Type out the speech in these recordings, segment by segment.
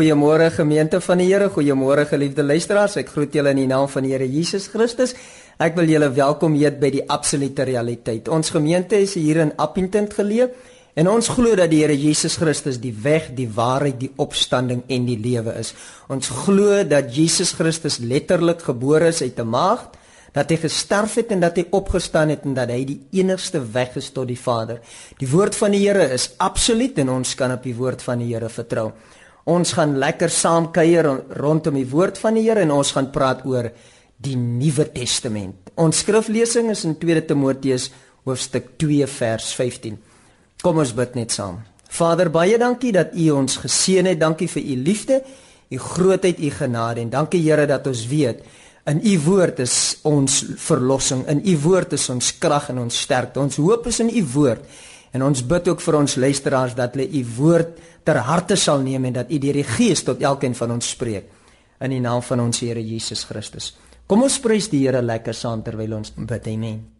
Goeiemôre gemeente van die Here, goeiemôre geliefde luisteraars. Ek groet julle in die naam van die Here Jesus Christus. Ek wil julle welkom heet by die absolute realiteit. Ons gemeente is hier in Appington geleë en ons glo dat die Here Jesus Christus die weg, die waarheid, die opstanding en die lewe is. Ons glo dat Jesus Christus letterlik gebore is uit 'n maagd, dat hy gesterf het en dat hy opgestaan het en dat hy die enigste weg is tot die Vader. Die woord van die Here is absoluut en ons kan op die woord van die Here vertrou. Ons gaan lekker saam kuier rondom die woord van die Here en ons gaan praat oor die Nuwe Testament. Ons skriflesing is in 2 Timoteus hoofstuk 2 vers 15. Kom ons bid net saam. Vader, baie dankie dat U ons geseën het. Dankie vir U liefde, U grootheid, U genade en dankie Here dat ons weet in U woord is ons verlossing. In U woord is ons krag en ons sterkte. Ons hoop is in U woord. En ons bid ook vir ons luisteraars dat hulle U woord ter harte sal neem en dat U deur die Gees tot elkeen van ons spreek in die naam van ons Here Jesus Christus. Kom ons prys die Here lekker saam terwyl ons bid. Amen.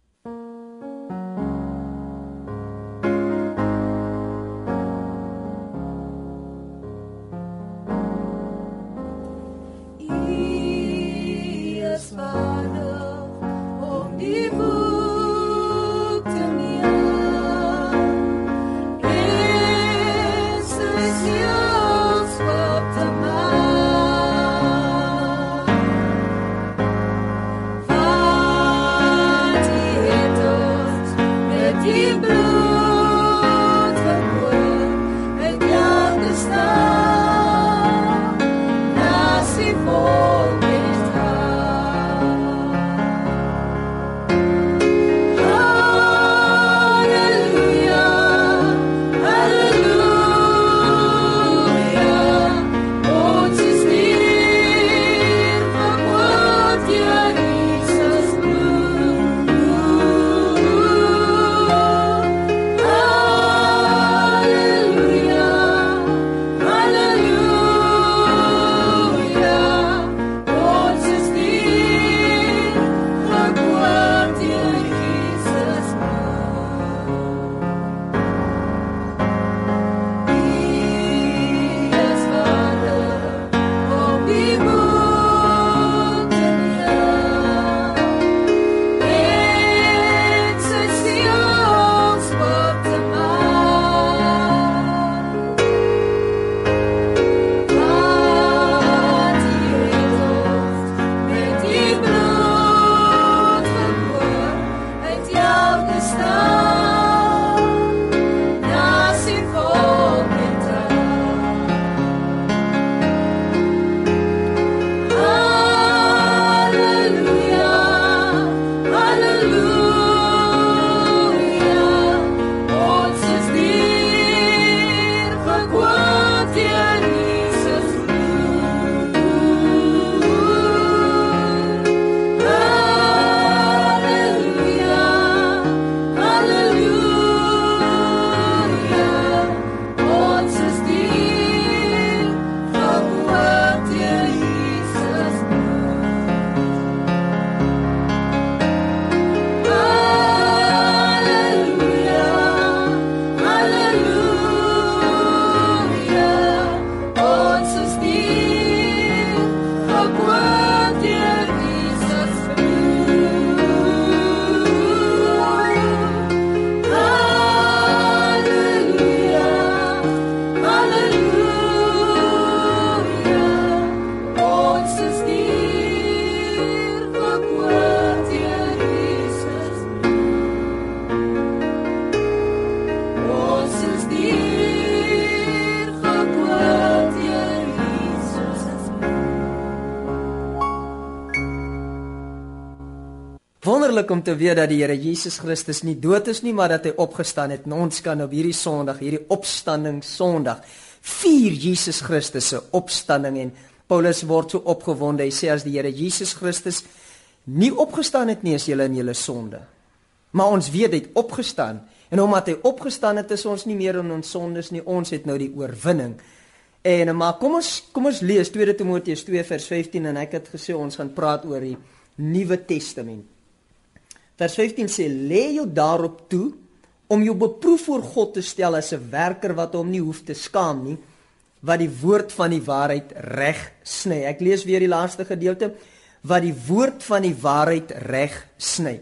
Om te weet dat die Here Jesus Christus nie dood is nie, maar dat hy opgestaan het. En ons kan op hierdie Sondag, hierdie opstanding Sondag, vier Jesus Christus se opstanding en Paulus word so opgewonde. Hy sê as die Here Jesus Christus nie opgestaan het nie, is julle in julle sonde. Maar ons weet hy het opgestaan en omdat hy opgestaan het, is ons nie meer in ons sondes nie. Ons het nou die oorwinning. En maar kom ons kom ons lees 2 Timoteus 2 vers 15 en ek het gesê ons gaan praat oor die Nuwe Testament. Vers 15 sê: "Lê jou daarop toe om jou beproef voor God te stel as 'n werker wat hom nie hoef te skaam nie wat die woord van die waarheid reg sny. Ek lees weer die laaste gedeelte wat die woord van die waarheid reg sny.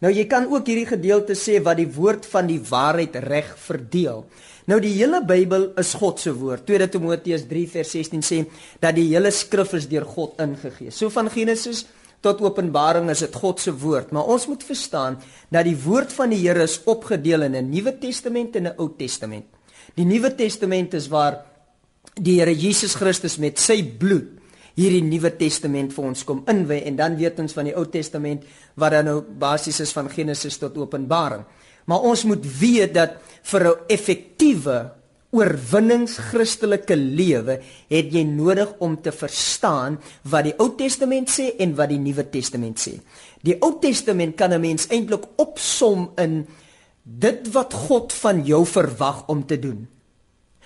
Nou jy kan ook hierdie gedeelte sê wat die woord van die waarheid reg verdeel. Nou die hele Bybel is God se woord. 2 Timoteus 3 vers 16 sê dat die hele skrif is deur God ingegee. So van Genesis tot Openbaring is dit God se woord, maar ons moet verstaan dat die woord van die Here is opgedeel in 'n Nuwe Testament en 'n Ou Testament. Die Nuwe Testament is waar die Here Jesus Christus met sy bloed hierdie Nuwe Testament vir ons kom inwy en dan weet ons van die Ou Testament wat dan nou basies is van Genesis tot Openbaring. Maar ons moet weet dat vir 'n effektiewe oorwinningschristelike lewe het jy nodig om te verstaan wat die Ou Testament sê en wat die Nuwe Testament sê. Die Ou Testament kan 'n mens eintlik opsom in dit wat God van jou verwag om te doen.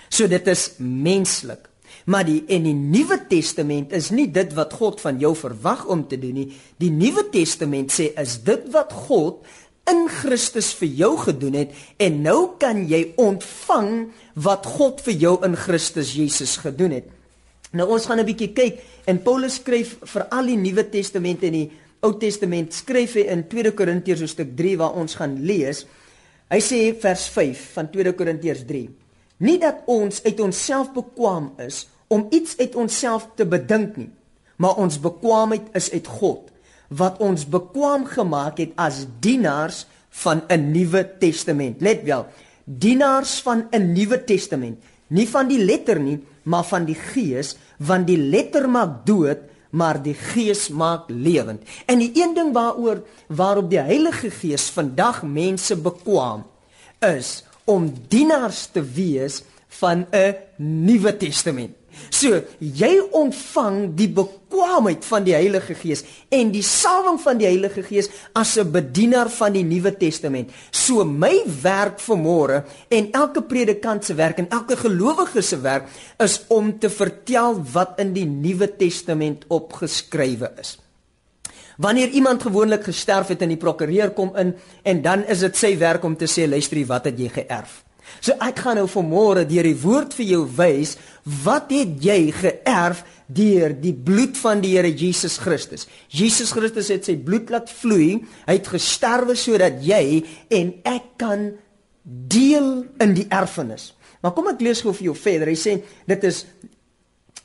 So dit is menslik. Maar die en die Nuwe Testament is nie dit wat God van jou verwag om te doen nie. Die Nuwe Testament sê is dit wat God in Christus vir jou gedoen het en nou kan jy ontvang wat God vir jou in Christus Jesus gedoen het. Nou ons gaan 'n bietjie kyk en Paulus skryf vir al die Nuwe Testament en die Ou Testament skryf hy in 2 Korintiërs hoofstuk 3 waar ons gaan lees. Hy sê vers 5 van 2 Korintiërs 3: Nie dat ons uit onsself bekwam is om iets uit onsself te bedink nie, maar ons bekwaamheid is uit God wat ons bekwam gemaak het as dienaars van 'n nuwe testament. Let wel, dienaars van 'n nuwe testament, nie van die letter nie, maar van die gees, want die letter maak dood, maar die gees maak lewend. En die een ding waaroor waarop die Heilige Gees vandag mense bekwam is om dienaars te wees van 'n nuwe testament. So, jy ontvang die bekwaamheid van die Heilige Gees en die salwing van die Heilige Gees as 'n bedienaar van die Nuwe Testament. So my werk vanmôre en elke predikant se werk en elke gelowige se werk is om te vertel wat in die Nuwe Testament opgeskrywe is. Wanneer iemand gewoonlik gesterf het en die prokureur kom in en dan is dit sy werk om te sê luister, wat het jy geërf? So ek gaan nou vanmôre deur die woord vir jou wys wat het jy geërf deur die bloed van die Here Jesus Christus. Jesus Christus het sy bloed laat vloei. Hy het gesterwe sodat jy en ek kan deel in die erfenis. Maar kom ek lees gou vir jou verder. Hy sê dit is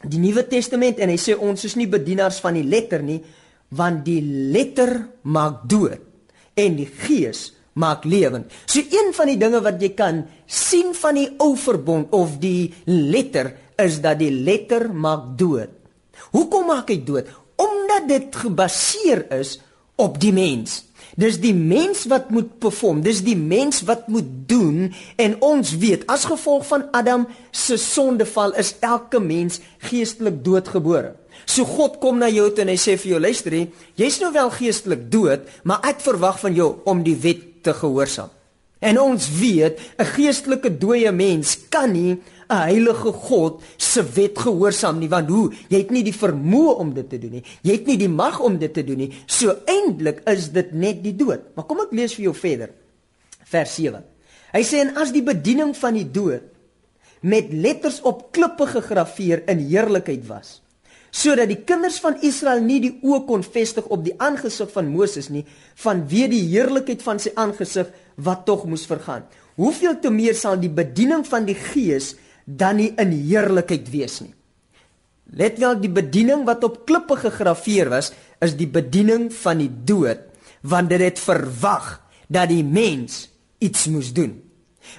die Nuwe Testament en hy sê ons is nie bedienaars van die letter nie want die letter maak dood en die gees maak lewend. So een van die dinge wat jy kan sien van die ou verbond of die letter is dat die letter maak dood. Hoekom maak hy dood? Omdat dit gebaseer is op die mens. Dis die mens wat moet perform, dis die mens wat moet doen en ons weet as gevolg van Adam se sondeval is elke mens geestelik doodgebore. So God kom na jou toe en hy sê vir jou luister, jy's nou wel geestelik dood, maar ek verwag van jou om die wet te gehoorsaam. En ons weet, 'n geestelike dooie mens kan nie 'n heilige God se wet gehoorsaam nie, want hoe? Jy het nie die vermoë om dit te doen nie. Jy het nie die mag om dit te doen nie. So eintlik is dit net die dood. Maar kom ek lees vir jou verder. Vers 7. Hy sê en as die bediening van die dood met letters op klippe gegraveer in heerlikheid was, sodat die kinders van Israel nie die oë kon vestig op die aangesig van Moses nie vanweë die heerlikheid van sy aangesig wat tog moes vergaan. Hoeveel te meer sal die bediening van die Gees dan nie in heerlikheid wees nie. Let wel die bediening wat op klippe gegraveer was is die bediening van die dood want dit het verwag dat die mens iets moes doen.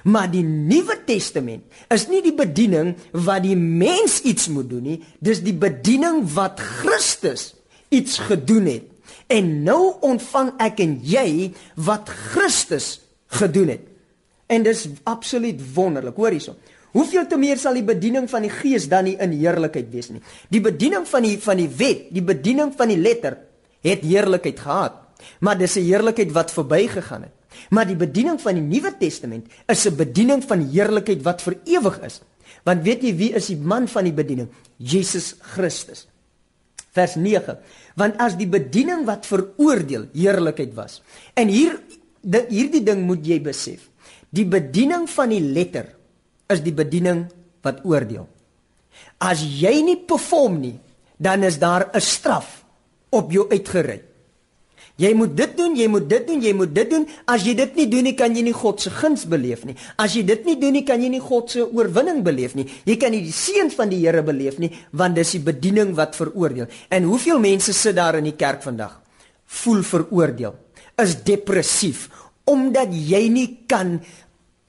Maar die Nuwe Testament is nie die bediening wat die mens iets moet doen nie, dis die bediening wat Christus iets gedoen het. En nou ontvang ek en jy wat Christus gedoen het. En dis absoluut wonderlik. Hoor hierson. Hoeveel te meer sal die bediening van die Gees dan nie in heerlikheid wees nie. Die bediening van die van die wet, die bediening van die letter het heerlikheid gehad, maar dis 'n heerlikheid wat verbygegaan het. Maar die bediening van die Nuwe Testament is 'n bediening van heerlikheid wat vir ewig is. Want weet jy wie is die man van die bediening? Jesus Christus. Vers 9. Want as die bediening wat veroordeel heerlikheid was. En hier die, hierdie ding moet jy besef. Die bediening van die letter is die bediening wat oordeel. As jy nie perform nie, dan is daar 'n straf op jou uitgery. Jy moet dit doen, jy moet dit doen, jy moet dit doen. As jy dit nie doen nie, kan jy nie God se guns beleef nie. As jy dit nie doen nie, kan jy nie God se oorwinning beleef nie. Jy kan nie die seën van die Here beleef nie, want dis die bediening wat veroordeel. En hoeveel mense sit daar in die kerk vandag? Voel veroordeel. Is depressief omdat jy nie kan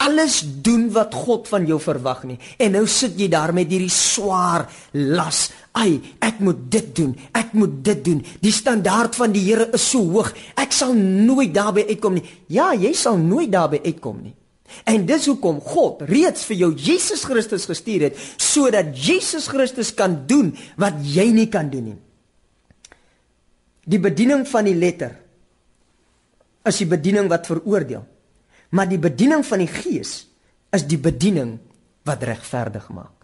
alles doen wat God van jou verwag nie. En nou sit jy daar met hierdie swaar las. Ai, ek moet dit doen. Ek moet dit doen. Die standaard van die Here is so hoog. Ek sal nooit daarby uitkom nie. Ja, jy sal nooit daarby uitkom nie. En dis hoekom God reeds vir jou Jesus Christus gestuur het sodat Jesus Christus kan doen wat jy nie kan doen nie. Die bediening van die letter is die bediening wat veroordeel. Maar die bediening van die Gees is die bediening wat regverdig maak.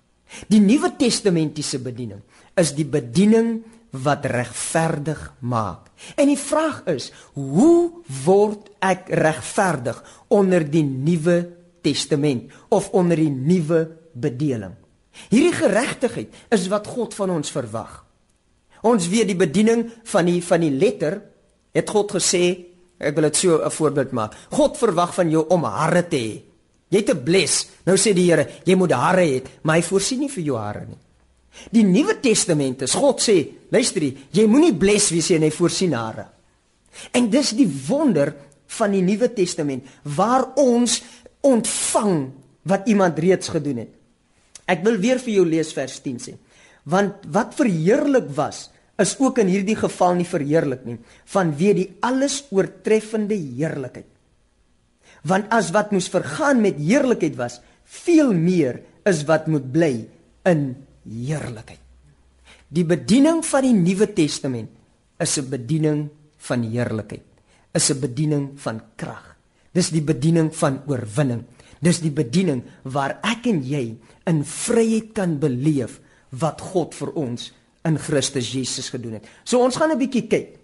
Die Nuwe Testamentiese bediening is die bediening wat regverdig maak. En die vraag is, hoe word ek regverdig onder die Nuwe Testament of onder die nuwe bedeling? Hierdie geregtigheid is wat God van ons verwag. Ons weet die bediening van die van die letter het God gesê Ek wil dit so 'n voorbeeld maak. God verwag van jou om hare te hê. Jy het 'n bles. Nou sê die Here, jy moet hare hê, maar hy voorsien nie vir jou hare nie. Die Nuwe Testament is God sê, luister jy, jy moenie bles wees en hy voorsien hare. En dis die wonder van die Nuwe Testament waar ons ontvang wat iemand reeds gedoen het. Ek wil weer vir jou lees vers 10 sê. Want wat verheerlik was, is ook in hierdie geval nie verheerlik nie vanweë die alles oortreffende heerlikheid. Want as wat moes vergaan met heerlikheid was, veel meer is wat moet bly in heerlikheid. Die bediening van die Nuwe Testament is 'n bediening van heerlikheid, is 'n bediening van krag. Dis die bediening van oorwinning. Dis die bediening waar ek en jy in vryheid kan beleef wat God vir ons in Christus Jesus gedoen het. So ons gaan 'n bietjie kyk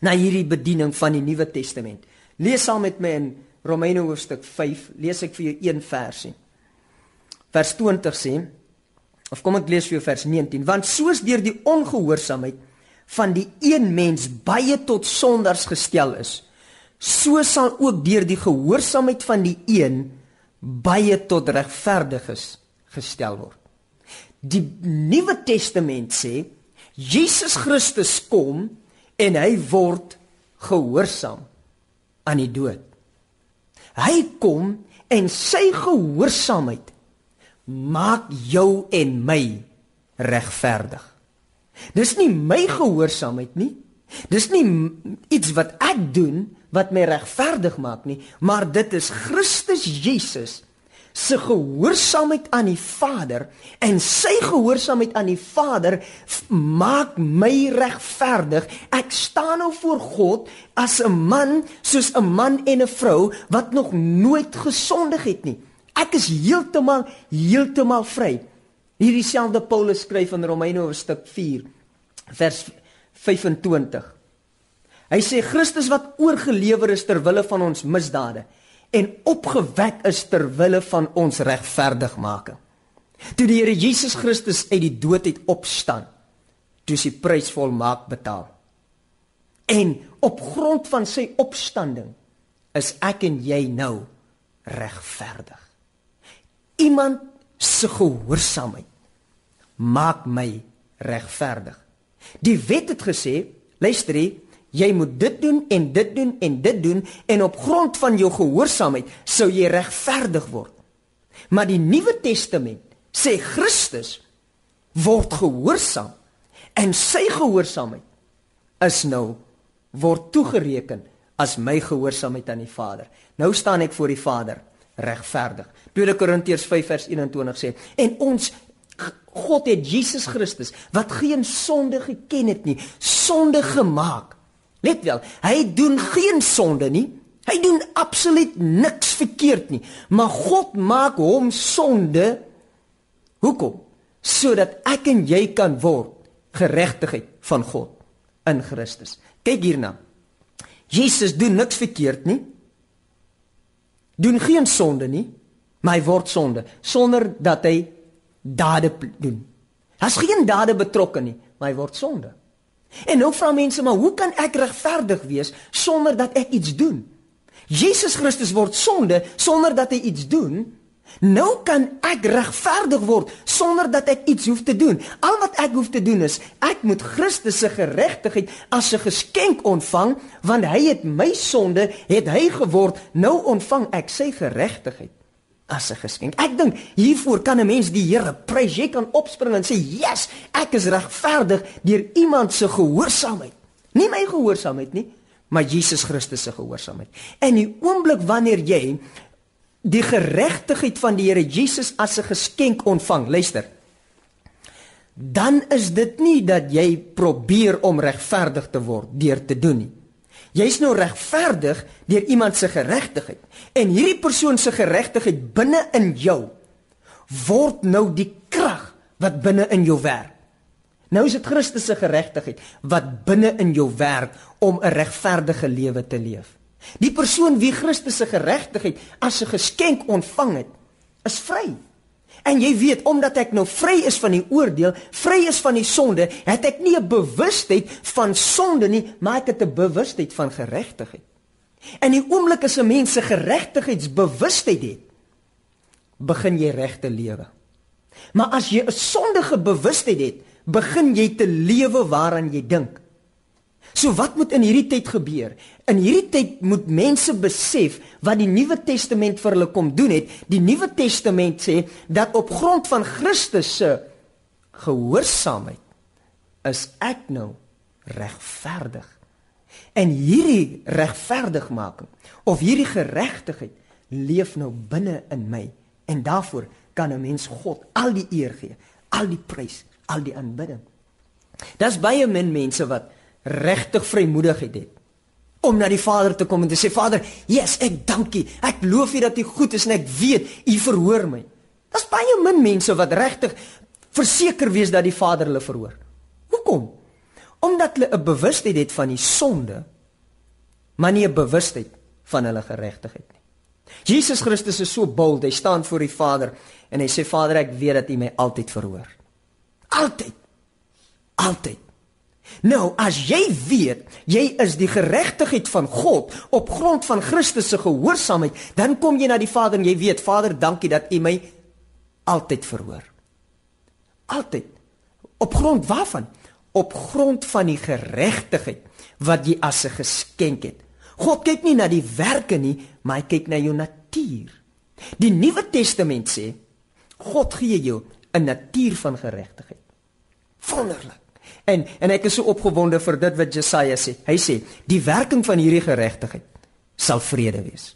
na hierdie bediening van die Nuwe Testament. Lees saam met my in Romeine hoofstuk 5, lees ek vir jou een versie. Vers 20 sê of kom ek lees vir jou vers 19, want soos deur die ongehoorsaamheid van die een mens baie tot sondaars gestel is, so sal ook deur die gehoorsaamheid van die een baie tot regverdiges gestel word. Die Nuwe Testament sê Jesus Christus kom en hy word gehoorsaam aan die dood. Hy kom en sy gehoorsaamheid maak jou en my regverdig. Dis nie my gehoorsaamheid nie. Dis nie iets wat ek doen wat my regverdig maak nie, maar dit is Christus Jesus se gehoorsaamheid aan die Vader en sy gehoorsaamheid aan die Vader maak my regverdig. Ek staan nou voor God as 'n man soos 'n man en 'n vrou wat nog nooit gesondig het nie. Ek is heeltemal heeltemal vry. Hierdie selfde Paulus skryf in Romeine hoofstuk 4 vers 25. Hy sê Christus wat oorgelewer is ter wille van ons misdade en opgewek is ter wille van ons regverdigmaking. Toe die Here Jesus Christus uit die dood uit opstaan, toe sy prys volmaak betaal. En op grond van sy opstanding is ek en jy nou regverdig. Iemand se gehoorsaamheid maak my regverdig. Die wet het gesê, luister hier, Jy moet dit doen en dit doen en dit doen en op grond van jou gehoorsaamheid sou jy regverdig word. Maar die Nuwe Testament sê Christus word gehoorsaam en sy gehoorsaamheid is nou word toegereken as my gehoorsaamheid aan die Vader. Nou staan ek voor die Vader regverdig. 2 Korintiërs 5 vers 21 sê en ons God het Jesus Christus wat geen sonde geken het nie, sonde gemaak Let wel, hy doen geen sonde nie. Hy doen absoluut niks verkeerd nie. Maar God maak hom sonde. Hoekom? Sodat ek en jy kan word geregtigheid van God in Christus. Kyk hierna. Jesus doen niks verkeerd nie. Doen geen sonde nie, maar hy word sonde sonder dat hy dade doen. Daar's geen dade betrokke nie, maar hy word sonde. En nou vra mense maar hoe kan ek regverdig wees sonder dat ek iets doen? Jesus Christus word sonde sonder dat hy iets doen. Nou kan ek regverdig word sonder dat ek iets hoef te doen. Al wat ek hoef te doen is ek moet Christus se geregtigheid as 'n geskenk ontvang want hy het my sonde het hy geword. Nou ontvang ek sy geregtigheid as 'n geskenk. Ek dink hiervoor kan 'n mens die Here prys. Jy kan opspring en sê, "Yes, ek is regverdig deur iemand se gehoorsaamheid." Nie my gehoorsaamheid nie, maar Jesus Christus se gehoorsaamheid. En die oomblik wanneer jy die geregtigheid van die Here Jesus as 'n geskenk ontvang, luister. Dan is dit nie dat jy probeer om regverdig te word deur te doen nie. Jy's nou regverdig deur iemand se geregtigheid. En hierdie persoon se geregtigheid binne in jou word nou die krag wat binne in jou werk. Nou is dit Christus se geregtigheid wat binne in jou werk om 'n regverdige lewe te leef. Die persoon wie Christus se geregtigheid as 'n geskenk ontvang het, is vry. En jy weet omdat ek nou vry is van die oordeel, vry is van die sonde, het ek nie 'n bewustheid van sonde nie, maar ek het 'n bewustheid van geregtigheid. En die oomblik as 'n mens se geregtigheidsbewustheid het, begin jy reg te lewe. Maar as jy 'n sondige bewustheid het, begin jy te lewe waaraan jy dink. So wat moet in hierdie tyd gebeur? In hierdie tyd moet mense besef wat die Nuwe Testament vir hulle kom doen het. Die Nuwe Testament sê dat op grond van Christus se gehoorsaamheid is ek nou regverdig. En hierdie regverdigmaking of hierdie geregtigheid leef nou binne in my en daarvoor kan 'n mens God al die eer gee, al die prys, al die aanbidding. Daar's baie min mense wat regtig vrymoedigheid het om na die Vader te kom en te sê Vader, yes, ek dankie. Ek loof U dat U goed is en ek weet U verhoor my. Daar's baie min mense wat regtig verseker wees dat die Vader hulle verhoor. Hoekom? Omdat hulle 'n bewustheid het van die sonde, maar nie 'n bewustheid van hulle geregtigheid nie. Jesus Christus is so bold, hy staan voor die Vader en hy sê Vader, ek weet dat U my altyd verhoor. Altyd. Altyd. Nou, as jy weet jy is die geregtigheid van God op grond van Christus se gehoorsaamheid, dan kom jy na die Vader en jy weet, Vader, dankie dat U my altyd verhoor. Altyd. Op grond waarvan? Op grond van die geregtigheid wat jy as 'n geskenk het. God kyk nie na die werke nie, maar hy kyk na jou natuur. Die Nuwe Testament sê God gee jou 'n natuur van geregtigheid. Wonderlik. En en ek is so opgewonde vir dit wat Jesaja sê. Hy sê, "Die werking van hierdie geregtigheid sal vrede wees."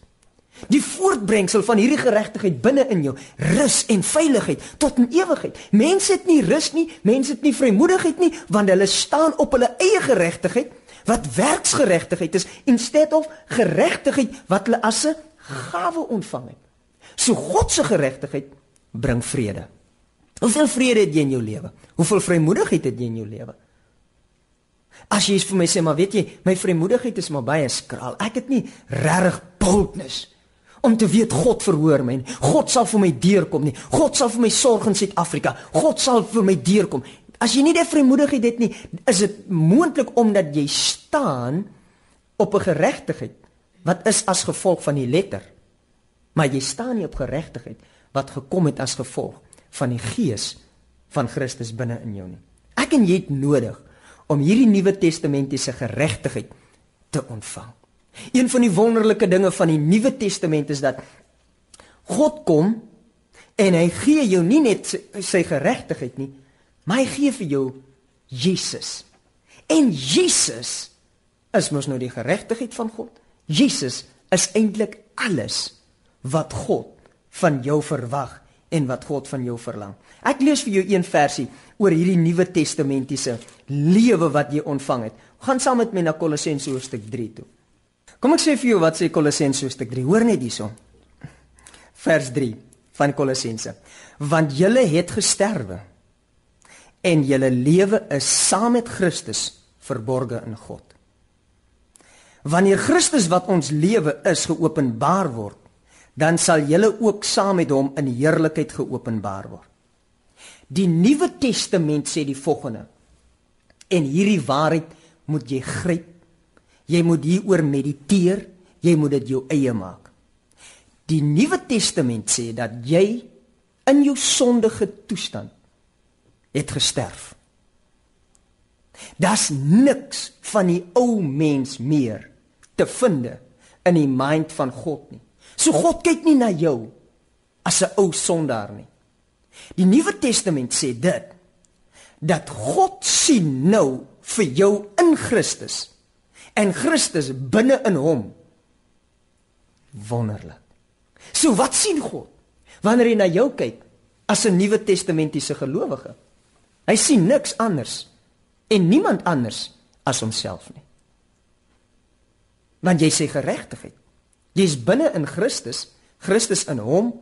Die voortbrengsel van hierdie geregtigheid binne in jou, rus en veiligheid tot in ewigheid. Mense het nie rus nie, mense het nie vrymoedigheid nie, want hulle staan op hulle eie geregtigheid wat werksgeregtigheid is instead of geregtigheid wat hulle as 'n gawe ontvang het. So God se geregtigheid bring vrede. Hoeveel vrede het jy in jou lewe? Hoeveel vrymoedigheid het jy in jou lewe? As jy vir my sê maar weet jy, my vrymoedigheid is maar baie skraal. Ek het nie regtig boldness om te weet God verhoor my. God sal vir my deurkom nie. God sal vir my sorg in Suid-Afrika. God sal vir my deurkom. As jy nie die vrymoedigheid het nie, is dit moontlik omdat jy staan op 'n geregtigheid wat is as gevolg van die letter. Maar jy staan nie op geregtigheid wat gekom het as gevolg van die gees van Christus binne in jou nie. Ek en jy het nodig om hierdie Nuwe Testamentiese geregtigheid te ontvang. Een van die wonderlike dinge van die Nuwe Testament is dat God kom en hy gee jou nie net sy, geregtigheid nie, maar hy gee vir jou Jesus. En Jesus is mos nou die geregtigheid van God. Jesus is eintlik alles wat God van jou verwag en wat God van jou verlang. Ek lees vir jou een versie oor hierdie Nuwe Testamentiese lewe wat jy ontvang het. Gaan saam met my na Kolossense hoofstuk 3 toe. Kom ek sê vir jou wat sê Kolossense hoofstuk 3. Hoor net hierson. Vers 3 van Kolossense. Want julle het gesterwe en julle lewe is saam met Christus verborge in God. Wanneer Christus wat ons lewe is geopenbaar word, dan sal julle ook saam met hom in heerlikheid geopenbaar word. Die Nuwe Testament sê die volgende. En hierdie waarheid moet jy gryp. Jy moet hieroor mediteer, jy moet dit jou eie maak. Die Nuwe Testament sê dat jy in jou sondige toestand het gesterf. Daar's niks van die ou mens meer te vind in die mind van God nie. So God kyk nie na jou as 'n ou sondaar nie. Die Nuwe Testament sê dit dat God sien nou vir jou in Christus en Christus binne in hom. Wonderlik. So wat sien God wanneer hy na jou kyk as 'n Nuwe Testamentiese gelowige? Hy sien niks anders en niemand anders as homself nie. Want jy sê geregtigheid. Jy's binne in Christus, Christus in hom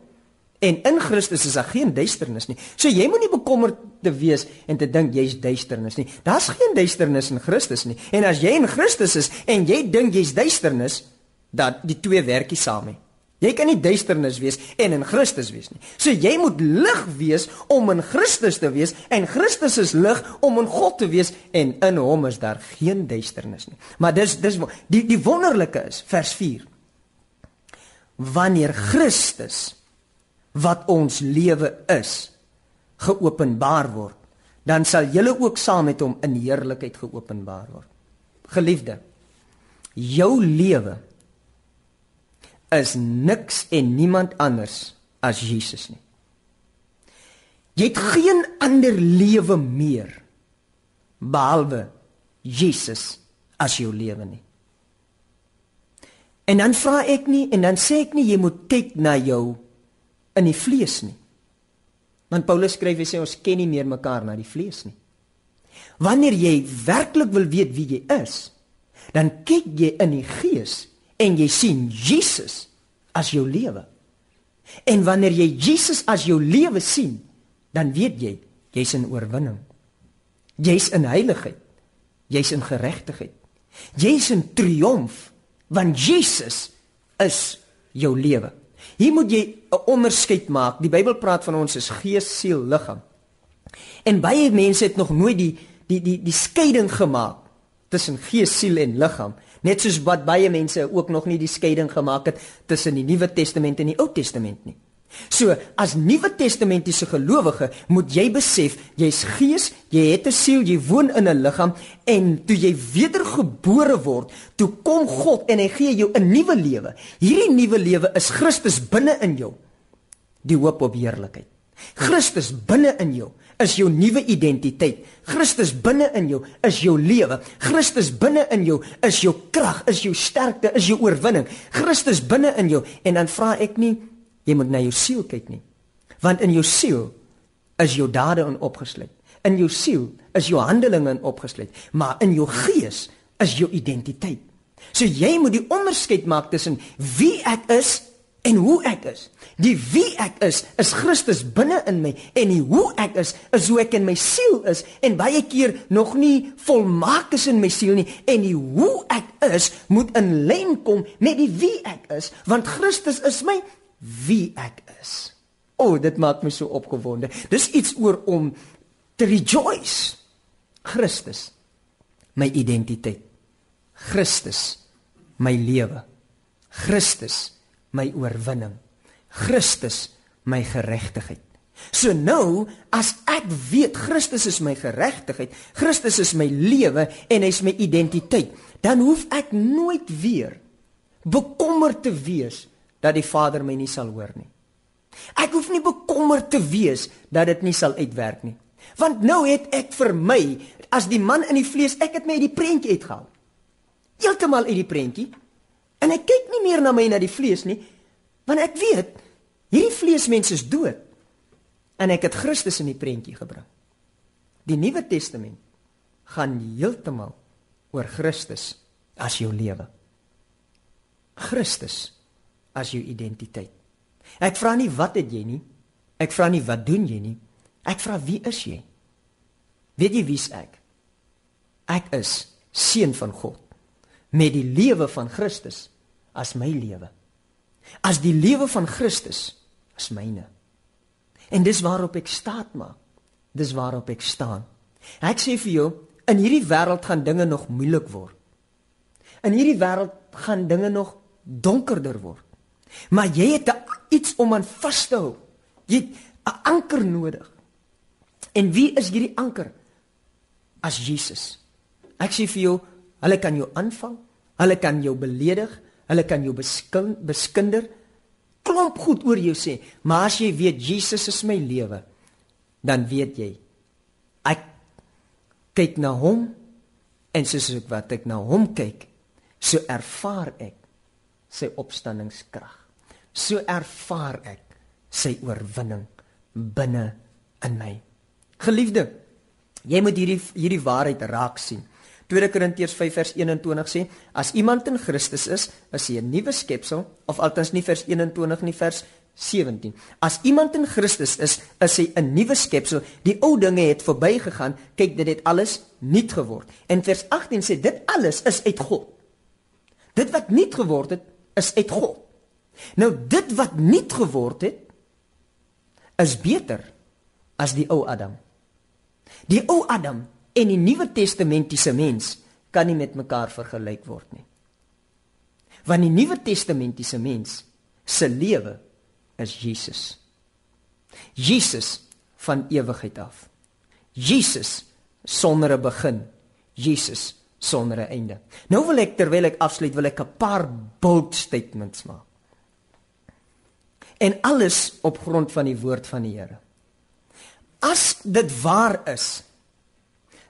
en in Christus is daar geen duisternis nie. So jy moenie bekommerd te wees en te dink jy's duisternis nie. Daar's geen duisternis in Christus nie. En as jy in Christus is en jy dink jy's duisternis, dat die twee werkie saam nie. Jy kan nie duisternis wees en in Christus wees nie. So jy moet lig wees om in Christus te wees en Christus is lig om in God te wees en in hom is daar geen duisternis nie. Maar dis dis die die wonderlike is vers 4. Wanneer Christus wat ons lewe is geopenbaar word, dan sal julle ook saam met hom in heerlikheid geopenbaar word. Geliefde, jou lewe is niks en niemand anders as Jesus nie. Jy het geen ander lewe meer behalwe Jesus as jou lewe nie. En dan vra ek nie en dan sê ek nie jy moet kyk na jou in die vlees nie. Want Paulus skryf hy sê ons ken nie meer mekaar na die vlees nie. Wanneer jy werklik wil weet wie jy is, dan kyk jy in die gees en jy sien Jesus as jou lewe. En wanneer jy Jesus as jou lewe sien, dan weet jy jy's in oorwinning. Jy's in heiligheid. Jy's in geregtigheid. Jy's in triomf want Jesus is jou lewe. Hier moet jy 'n onderskeid maak. Die Bybel praat van ons is gees, siel, liggaam. En baie mense het nog nooit die die die die skeiding gemaak tussen gees, siel en liggaam. Net soos wat baie mense ook nog nie die skeiding gemaak het tussen die Nuwe Testament en die Ou Testament nie. So, as Nuwe Testamentiese gelowige, moet jy besef, jy's gees, jy het 'n siel, jy woon in 'n liggaam en toe jy wedergebore word, toe kom God en hy gee jou 'n nuwe lewe. Hierdie nuwe lewe is Christus binne in jou. Die hoop op heerlikheid. Christus binne in jou is jou nuwe identiteit. Christus binne in jou is jou lewe. Christus binne in jou is jou krag, is jou sterkte, is jou oorwinning. Christus binne in jou en dan vra ek nie jy moet na jou siel kyk nie. Want in jou siel is jou dade in opgesluit. In jou siel is jou handelinge in opgesluit, maar in jou gees is jou identiteit. So jy moet die onderskeid maak tussen wie ek is en hoe ek is. Die wie ek is is Christus binne in my en die hoe ek is is hoe ek in my siel is en baie keer nog nie volmaak is in my siel nie en die hoe ek is moet in lyn kom met die wie ek is want Christus is my wie ek is. O, oh, dit maak my so opgewonde. Dis iets oor om te rejoice. Christus my identiteit. Christus my lewe. Christus my oorwinning. Christus my geregtigheid. So nou as ek weet Christus is my geregtigheid, Christus is my lewe en hy's my identiteit, dan hoef ek nooit weer bekommerd te wees dat die Vader my nie sal hoor nie. Ek hoef nie bekommerd te wees dat dit nie sal uitwerk nie. Want nou het ek vir my as die man in die vlees, ek het my uit die prentjie uitgehaal. Heeltemal uit die prentjie. En ek kyk nie meer na my na die vlees nie, want ek weet hierdie vleesmens is dood. En ek het Christus in die prentjie gebring. Die Nuwe Testament gaan heeltemal oor Christus as jou lewe. Christus as jou identiteit. Ek vra nie wat het jy nie. Ek vra nie wat doen jy nie. Ek vra wie is jy? Weet jy wie's ek? Ek is seun van God met die lewe van Christus as my lewe. As die lewe van Christus as myne. En dis waarop ek staat maak Dis waarop ek staan. Ek sê vir jou, in hierdie wêreld gaan dinge nog moeilik word. In hierdie wêreld gaan dinge nog donkerder word. Maar jy het iets om aan vas te hou. Jy het 'n anker nodig. En wie is hierdie anker? As Jesus. Ek sê vir jou, hulle kan jou aanvang, hulle kan jou beledig, hulle kan jou beskin, beskinder, klomp goed oor jou sê, maar as jy weet Jesus is my lewe, dan weet jy ek kyk na hom en soos ek wat ek na hom kyk, so ervaar ek sy opstanningskrag. So ervaar ek sy oorwinning binne in my. Geliefde, jy moet hierdie hierdie waarheid raak sien. 2 Korintiërs 5 vers 21 sê as iemand in Christus is, is hy 'n nuwe skepsel of althans nie vers 21 nie vers 17. As iemand in Christus is, is hy 'n nuwe skepsel. Die ou dinge het verbygegaan, kyk dit het alles nuut geword. En vers 18 sê dit alles is uit God. Dit wat nuut geword het, is uit God. Nou dit wat nuut geword het, is beter as die ou Adam. Die ou Adam en die Nuwe Testamentiese mens kan nie met mekaar vergelyk word nie. Want die Nuwe Testamentiese mens se lewe is Jesus. Jesus van ewigheid af. Jesus sonder 'n begin. Jesus sonder 'n einde. Nou wil ek terwyl ek afsluit, wil ek 'n paar bold statements maak. En alles op grond van die woord van die Here. As dit waar is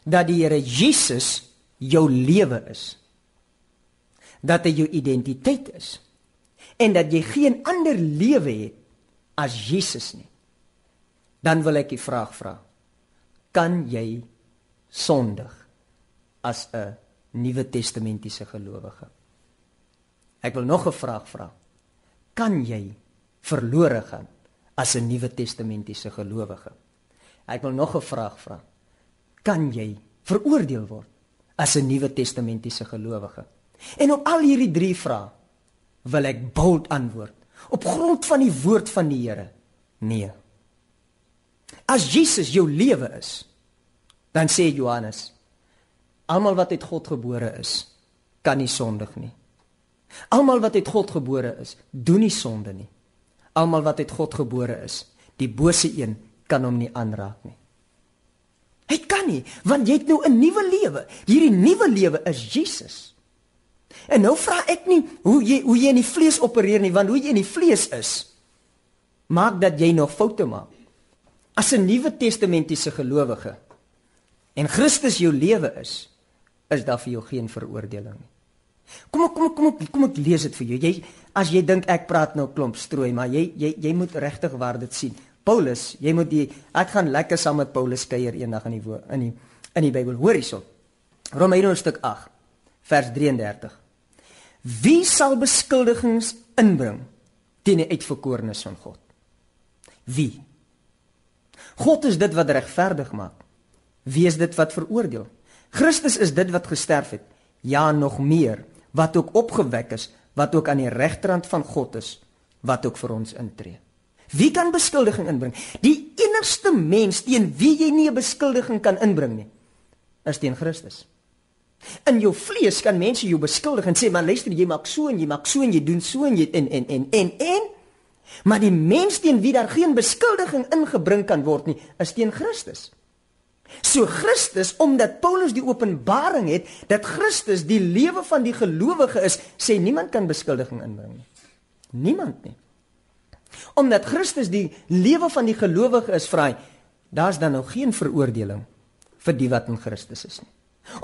dat die Here Jesus jou lewe is, dat hy jou identiteit is en dat jy geen ander lewe het as Jesus nie. Dan wil ek die vraag vra: Kan jy sondig as 'n Nuwe Testamentiese gelowige? Ek wil nog 'n vraag vra. Kan jy verlore gaan as 'n Nuwe Testamentiese gelowige? Ek wil nog 'n vraag vra kan jy veroordeel word as 'n Nuwe Testamentiese gelowige? En op al hierdie drie vrae wil ek bold antwoord op grond van die woord van die Here. Nee. As Jesus jou lewe is, dan sê Johannes, almal wat uit God gebore is, kan nie sondig nie. Almal wat uit God gebore is, doen nie sonde nie. Almal wat uit God gebore is, die bose een kan hom nie aanraak nie. Hy kan nie, want jy het nou 'n nuwe lewe. Hierdie nuwe lewe is Jesus. En nou vra ek nie hoe jy hoe jy in die vlees opereer nie, want hoe jy in die vlees is, maak dat jy nog foute maak. As 'n Nuwe Testamentiese gelowige en Christus jou lewe is, is daar vir jou geen veroordeling nie. Kom ek kom ek kom ek kom ek lees dit vir jou. Jy as jy dink ek praat nou klomp strooi, maar jy jy jy moet regtig waar dit sien. Paulus, jy moet die ek gaan lekker saam met Paulus kuier eendag in die in die in die Bybel. Hoor hierso. Romeine stuk 8 vers 33. Wie sal beskuldigings inbring teen die uitverkorenes van God? Wie? God is dit wat regverdig maak. Wie is dit wat veroordeel? Christus is dit wat gesterf het. Ja, nog meer, wat ook opgewek is, wat ook aan die regterrand van God is, wat ook vir ons intree. Wie kan beskuldiging inbring? Die enigste mens teen wie jy nie 'n beskuldiging kan inbring nie, is teen Christus. In jou vlees kan mense jou beskuldig en sê, "Maar luister, jy maak so en jy maak so en jy doen so en jy en en en en en." Maar die mens teen wie daar geen beskuldiging ingebring kan word nie, is teen Christus. So Christus, omdat Paulus die openbaring het dat Christus die lewe van die gelowige is, sê niemand kan beskuldiging inbring nie. Niemand nie. Omdat Christus die lewe van die gelowige is, vra hy, daar's dan nou geen veroordeling vir die wat in Christus is nie.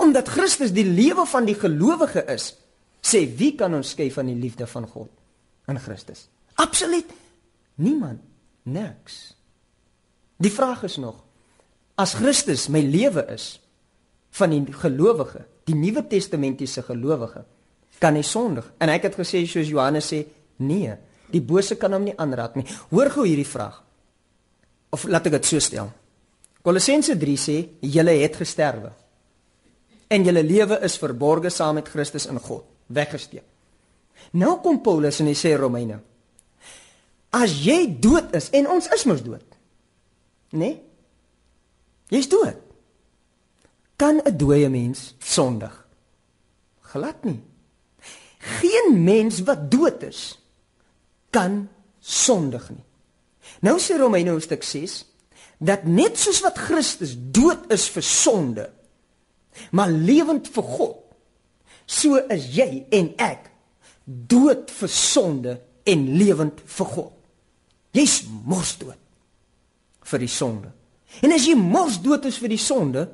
Omdat Christus die lewe van die gelowige is, sê wie kan ons skei van die liefde van God in Christus? Absoluut niemand, niks. Die vraag is nog, as Christus my lewe is van die gelowige, die Nuwe Testamentiese gelowige, kan hy sondig? En ek het gesê soos Johannes sê, nee. Die bose kan hom nie aanraak nie. Hoor gou hierdie vraag. Of laat ek dit so stel. Kolossense 3 sê julle het gesterwe. En julle lewe is verborge saam met Christus in God, weggesteek. Nou kom Paulus en hy sê Romeine. As jy dood is en ons is mos dood. Né? Nee? Jy's dood. Kan 'n dooie mens sondig? Glad nie. Geen mens wat dood is kan sondig nie. Nou sê Romeine hoofstuk 6 dat net soos wat Christus dood is vir sonde, maar lewend vir God, so is jy en ek dood vir sonde en lewend vir God. Jy's mors dood vir die sonde. En as jy mors dood is vir die sonde,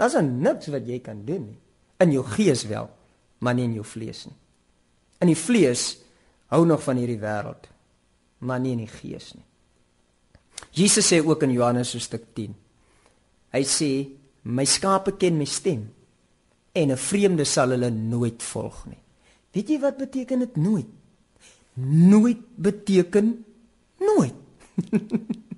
daar's niks wat jy kan doen nie. In jou gees wel, maar nie in jou vlees nie. In die vlees hou nog van hierdie wêreld, maar nie in die gees nie. Jesus sê ook in Johannes hoofstuk 10. Hy sê my skape ken my stem en 'n vreemde sal hulle nooit volg nie. Weet jy wat beteken dit nooit? Nooit beteken nooit.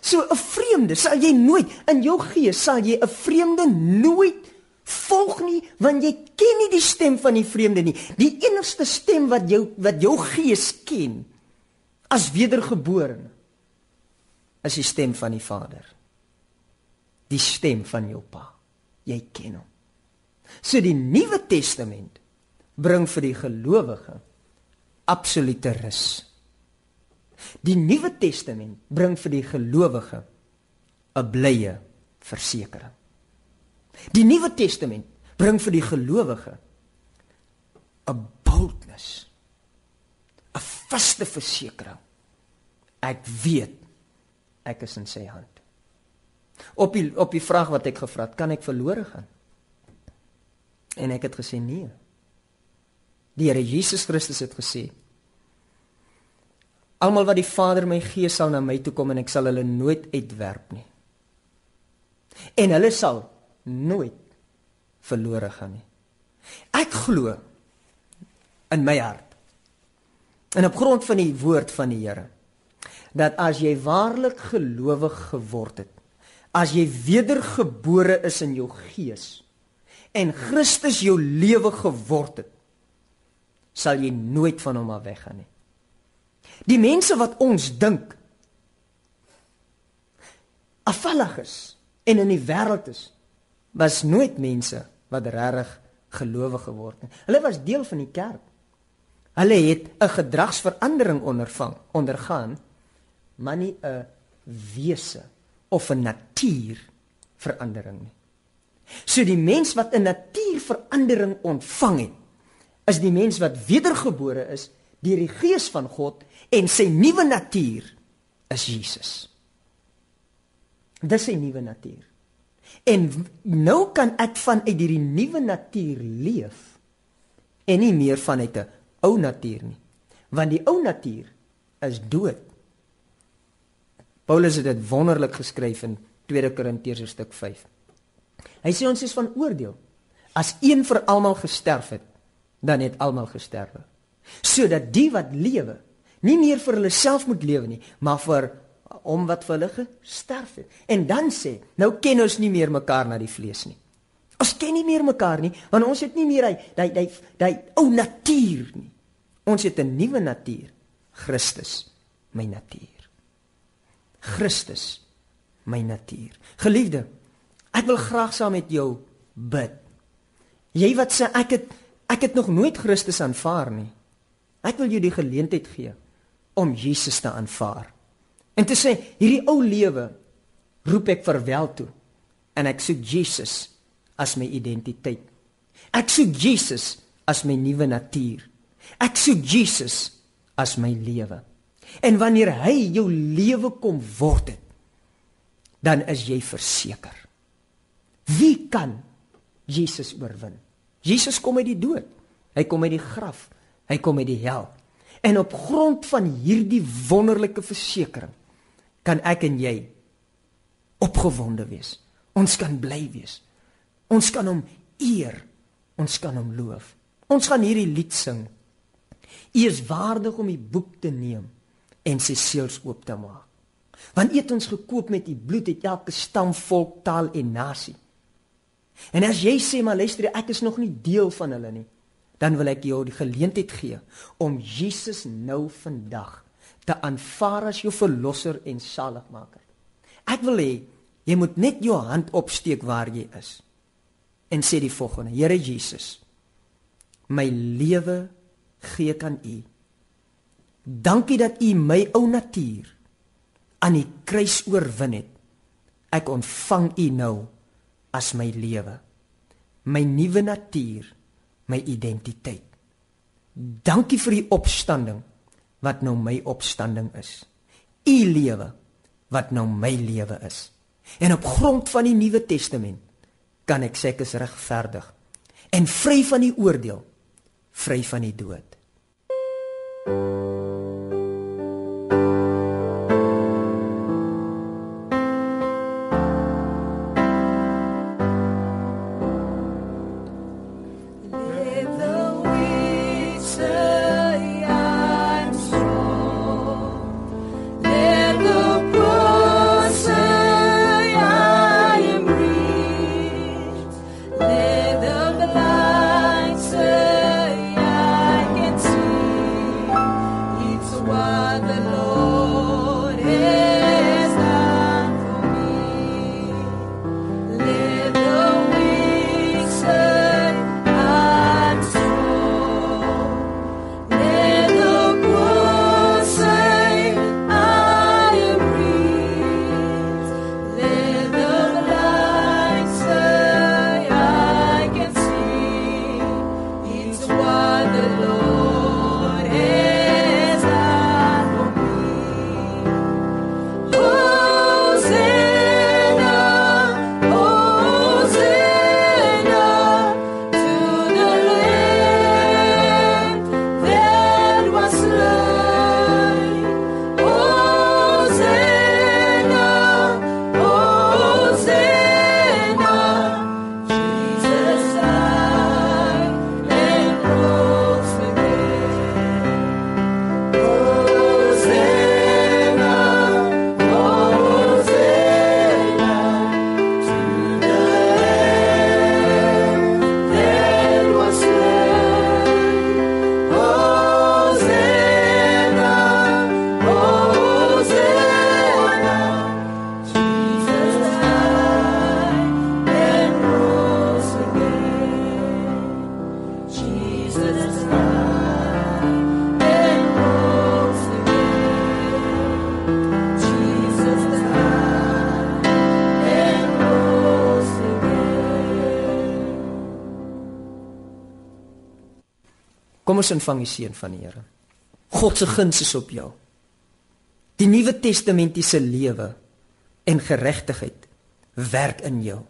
so 'n vreemde sal jy nooit in jou gees sal jy 'n vreemde nooit volg nie want jy ken nie die stem van die vreemde nie. Die enigste stem wat jou wat jou gees ken as wedergebore is die stem van die Vader. Die stem van jou Pa. Jy ken hom. So die Nuwe Testament bring vir die gelowige absolute rus. Die Nuwe Testament bring vir die gelowige 'n blye versekering. Die Nuwe Testament bring vir die gelowige 'n boldness, 'n vaste versekering. Ek weet ek is in sy hand. Op die op die vraag wat ek gevra het, kan ek verlore gaan? En ek het gesê nee. Die Here Jesus Christus het gesê: Almal wat die Vader my gee sal na my toe kom en ek sal hulle nooit uitwerp nie. En hulle sal nooit verlore gaan nie. Ek glo in my hart en op grond van die woord van die Here dat as jy waarlik gelowig geword het, as jy wedergebore is in jou gees en Christus jou lewe geword het, sal jy nooit van hom af weggaan nie. Die mense wat ons dink afvallig is en in die wêreld is, was nooit mense wat regtig gelowig geword het. Hulle was deel van die kerk. Hulle het 'n gedragsverandering ondervang, ondergaan maar nie 'n wese of 'n natuurverandering nie. So die mens wat 'n natuurverandering ontvang het, is die mens wat wedergebore is deur die gees van God en sy nuwe natuur is Jesus. Dis sy nuwe natuur. En nou kan ek vanuit hierdie nuwe natuur leef en nie meer vanuit 'n ou natuur nie. Want die ou natuur is dood. Paulus het dit wonderlik geskryf in 2 Korintiërs stuk 5. Hy sê ons is van oordeel. As een vir almal gesterf het, dan het almal gesterwe. Sodat die wat lewe, nie meer vir hulle self moet lewe nie, maar vir om wat vir hulle gesterf het. En dan sê, nou ken ons nie meer mekaar na die vlees nie. Ons ken nie meer mekaar nie, want ons het nie meer hy hy hy hy ou natuur nie. Ons het 'n nuwe natuur, Christus, my natuur. Christus my natuur. Geliefde, ek wil graag saam met jou bid. Jy wat sê ek het ek het nog nooit Christus aanvaar nie. Ek wil jou die geleentheid gee om Jesus te aanvaar. En te sê hierdie ou lewe roep ek verwel toe en ek soek Jesus as my identiteit. Ek soek Jesus as my nuwe natuur. Ek soek Jesus as my lewe. En wanneer hy jou lewe kom word het, dan is jy verseker. Wie kan Jesus oorwin? Jesus kom uit die dood. Hy kom uit die graf. Hy kom uit die hel. En op grond van hierdie wonderlike versekering kan ek en jy opgewonde wees. Ons kan bly wees. Ons kan hom eer. Ons kan hom loof. Ons gaan hierdie lied sing. U is waardig om die boek te neem en sy seels oop te maak. Want eet ons gekoop met u bloed het elke stam, volk, taal en nasie. En as jy sê maar luister, ek is nog nie deel van hulle nie, dan wil ek jou die geleentheid gee om Jesus nou vandag te aanvaar as jou verlosser en saligmaker. Ek wil hê jy moet net jou hand opsteek waar jy is en sê die volgende: Here Jesus, my lewe gee ek aan U. Dankie dat U my ou natuur aan die kruis oorwin het. Ek ontvang U nou as my lewe, my nuwe natuur, my identiteit. Dankie vir die opstanding wat nou my opstanding is. U lewe wat nou my lewe is. En op grond van die Nuwe Testament kan ek sê ek is regverdig en vry van die oordeel, vry van die dood. Kom ons ontvang die seën van die Here. God se guns is op jou. Die Nuwe Testamentiese lewe en geregtigheid werk in jou.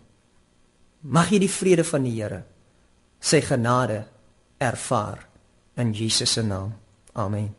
Mag jy die vrede van die Here, sy genade ervaar in Jesus se naam. Amen.